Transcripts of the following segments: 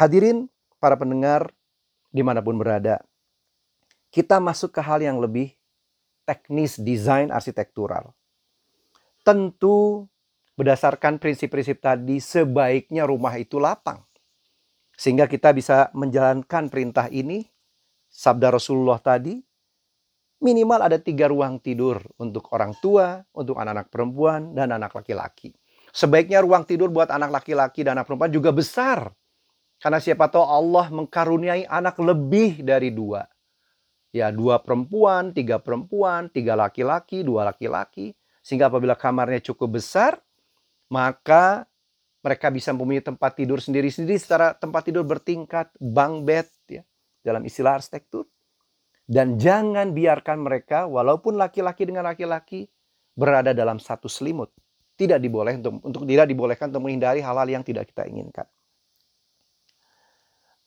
Hadirin para pendengar di mana pun berada, kita masuk ke hal yang lebih teknis desain arsitektural. Tentu berdasarkan prinsip-prinsip tadi sebaiknya rumah itu lapang. Sehingga kita bisa menjalankan perintah ini, sabda Rasulullah tadi, minimal ada tiga ruang tidur untuk orang tua, untuk anak-anak perempuan, dan anak laki-laki. Sebaiknya ruang tidur buat anak laki-laki dan anak perempuan juga besar. Karena siapa tahu Allah mengkaruniai anak lebih dari dua. Ya, dua perempuan, tiga perempuan, tiga laki-laki, dua laki-laki. Sehingga apabila kamarnya cukup besar, maka mereka bisa mempunyai tempat tidur sendiri-sendiri secara tempat tidur bertingkat, bunk bed, ya, dalam istilah arsitektur. Dan jangan biarkan mereka, walaupun laki-laki dengan laki-laki, berada dalam satu selimut. Tidak dibolehkan untuk, untuk tidak dibolehkan untuk menghindari hal-hal yang tidak kita inginkan.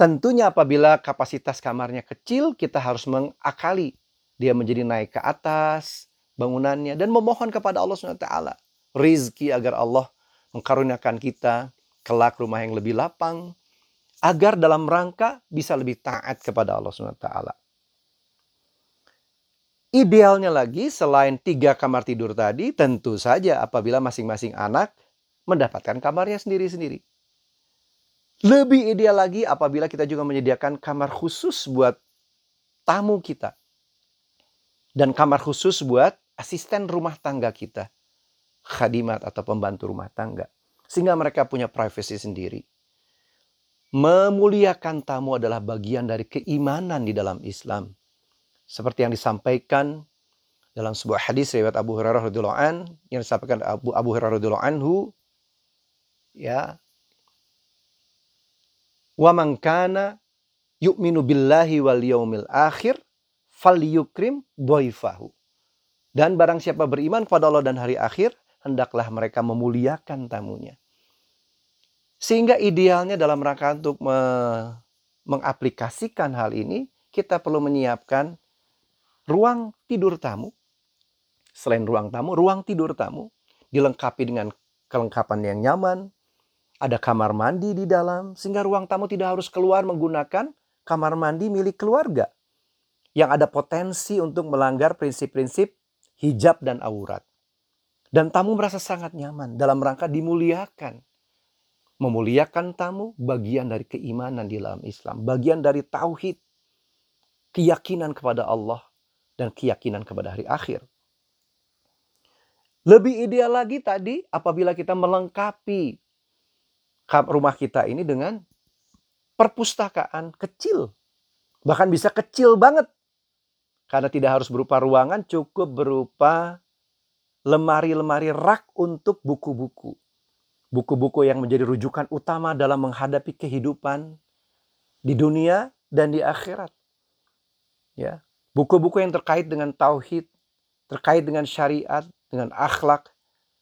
Tentunya apabila kapasitas kamarnya kecil, kita harus mengakali dia menjadi naik ke atas bangunannya dan memohon kepada Allah SWT rizki agar Allah mengkaruniakan kita kelak rumah yang lebih lapang agar dalam rangka bisa lebih taat kepada Allah SWT. Idealnya lagi selain tiga kamar tidur tadi tentu saja apabila masing-masing anak mendapatkan kamarnya sendiri-sendiri. Lebih ideal lagi apabila kita juga menyediakan kamar khusus buat tamu kita. Dan kamar khusus buat asisten rumah tangga kita. Khadimat atau pembantu rumah tangga. Sehingga mereka punya privasi sendiri. Memuliakan tamu adalah bagian dari keimanan di dalam Islam. Seperti yang disampaikan dalam sebuah hadis riwayat Abu Hurairah radhiyallahu an yang disampaikan Abu Abu Hurairah radhiyallahu anhu ya Wa man kana yu'minu billahi wal yaumil akhir falyukrim dhaifahu. Dan barang siapa beriman kepada Allah dan hari akhir, hendaklah mereka memuliakan tamunya. Sehingga idealnya dalam rangka untuk me mengaplikasikan hal ini, kita perlu menyiapkan ruang tidur tamu. Selain ruang tamu, ruang tidur tamu dilengkapi dengan kelengkapan yang nyaman, ada kamar mandi di dalam, sehingga ruang tamu tidak harus keluar menggunakan kamar mandi milik keluarga. Yang ada potensi untuk melanggar prinsip-prinsip hijab dan aurat. Dan tamu merasa sangat nyaman dalam rangka dimuliakan. Memuliakan tamu bagian dari keimanan di dalam Islam. Bagian dari tauhid. Keyakinan kepada Allah dan keyakinan kepada hari akhir. Lebih ideal lagi tadi apabila kita melengkapi rumah kita ini dengan perpustakaan kecil. Bahkan bisa kecil banget. Karena tidak harus berupa ruangan, cukup berupa lemari-lemari rak untuk buku-buku. Buku-buku yang menjadi rujukan utama dalam menghadapi kehidupan di dunia dan di akhirat. Ya, buku-buku yang terkait dengan tauhid, terkait dengan syariat, dengan akhlak,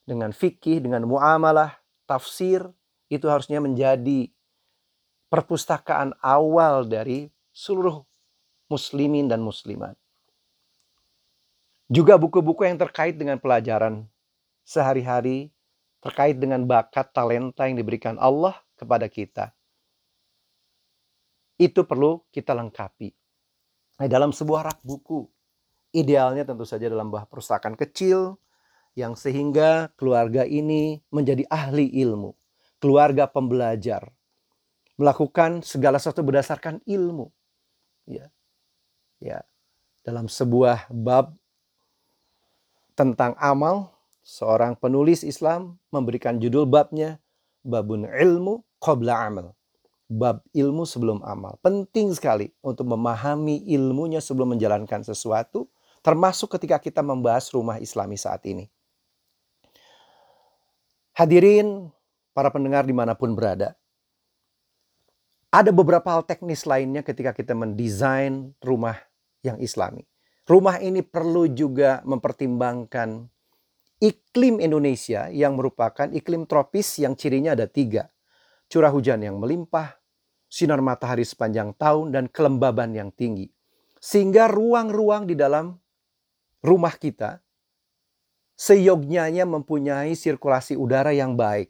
dengan fikih, dengan muamalah, tafsir, itu harusnya menjadi perpustakaan awal dari seluruh muslimin dan muslimat. Juga buku-buku yang terkait dengan pelajaran sehari-hari, terkait dengan bakat talenta yang diberikan Allah kepada kita. Itu perlu kita lengkapi. Nah, dalam sebuah rak buku, idealnya tentu saja dalam buah perpustakaan kecil, yang sehingga keluarga ini menjadi ahli ilmu keluarga pembelajar. Melakukan segala sesuatu berdasarkan ilmu. Ya. Ya. Dalam sebuah bab tentang amal, seorang penulis Islam memberikan judul babnya Babun Ilmu Qabla Amal. Bab ilmu sebelum amal. Penting sekali untuk memahami ilmunya sebelum menjalankan sesuatu, termasuk ketika kita membahas rumah islami saat ini. Hadirin para pendengar di mana pun berada. Ada beberapa hal teknis lainnya ketika kita mendesain rumah yang islami. Rumah ini perlu juga mempertimbangkan iklim Indonesia yang merupakan iklim tropis yang cirinya ada tiga. Curah hujan yang melimpah, sinar matahari sepanjang tahun, dan kelembaban yang tinggi. Sehingga ruang-ruang di dalam rumah kita seyogyanya mempunyai sirkulasi udara yang baik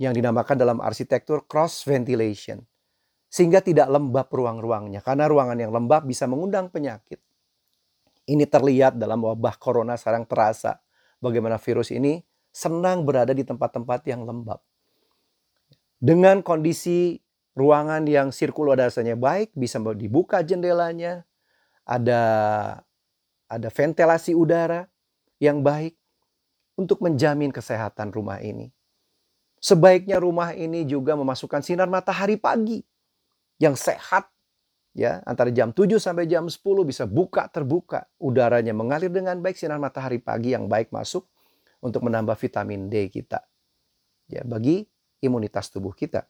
yang dinamakan dalam arsitektur cross ventilation. sehingga tidak lembab ruang-ruangnya karena ruangan yang lembab bisa mengundang penyakit. Ini terlihat dalam wabah corona sekarang terasa bagaimana virus ini senang berada di tempat-tempat yang lembab. Dengan kondisi ruangan yang sirkulodasanya baik, bisa dibuka jendelanya, ada ada ventilasi udara yang baik untuk menjamin kesehatan rumah ini. Sebaiknya rumah ini juga memasukkan sinar matahari pagi yang sehat ya. Antara jam 7 sampai jam 10 bisa buka terbuka. Udaranya mengalir dengan baik sinar matahari pagi yang baik masuk untuk menambah vitamin D kita ya bagi imunitas tubuh kita